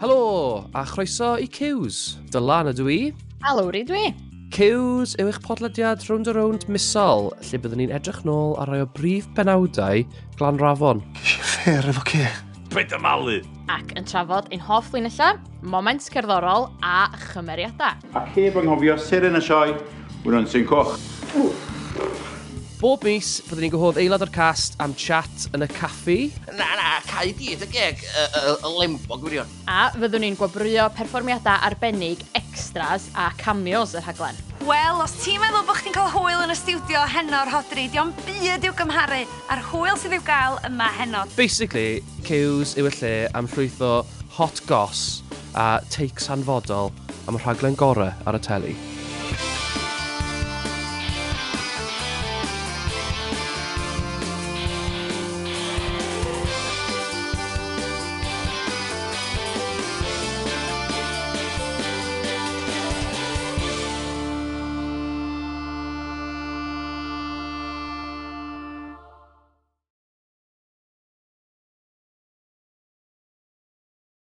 Helo, a chroeso i Cews. Dylan ydw i. A Lowri dwi. Cews yw eich podlediad rownd o rownd misol, lle byddwn ni'n edrych nôl ar rai o brif benawdau glan rafon. Ffer efo ce. Bed malu. Ac yn trafod ein hoff linella, moments cerddorol a chymeriadau. Ac heb anghofio seren y sioe, wna'n sy'n coch. Bob mis, byddwn ni'n gwahodd aelod o'r cast am chat yn y caffi. Na, na, cael di, dy geg, y, y, y lembo gwirion. A fyddwn ni'n gwobrwyo perfformiadau arbennig, extras a cameos y rhaglen. Wel, os ti'n meddwl bod chdi'n cael hwyl yn y stiwdio heno'r hodri, diolch byd i'w gymharu a'r hwyl sydd i'w gael yma heno. Basically, Cews yw y lle am llwytho hot goss a takes hanfodol am y rhaglen gorau ar y teli.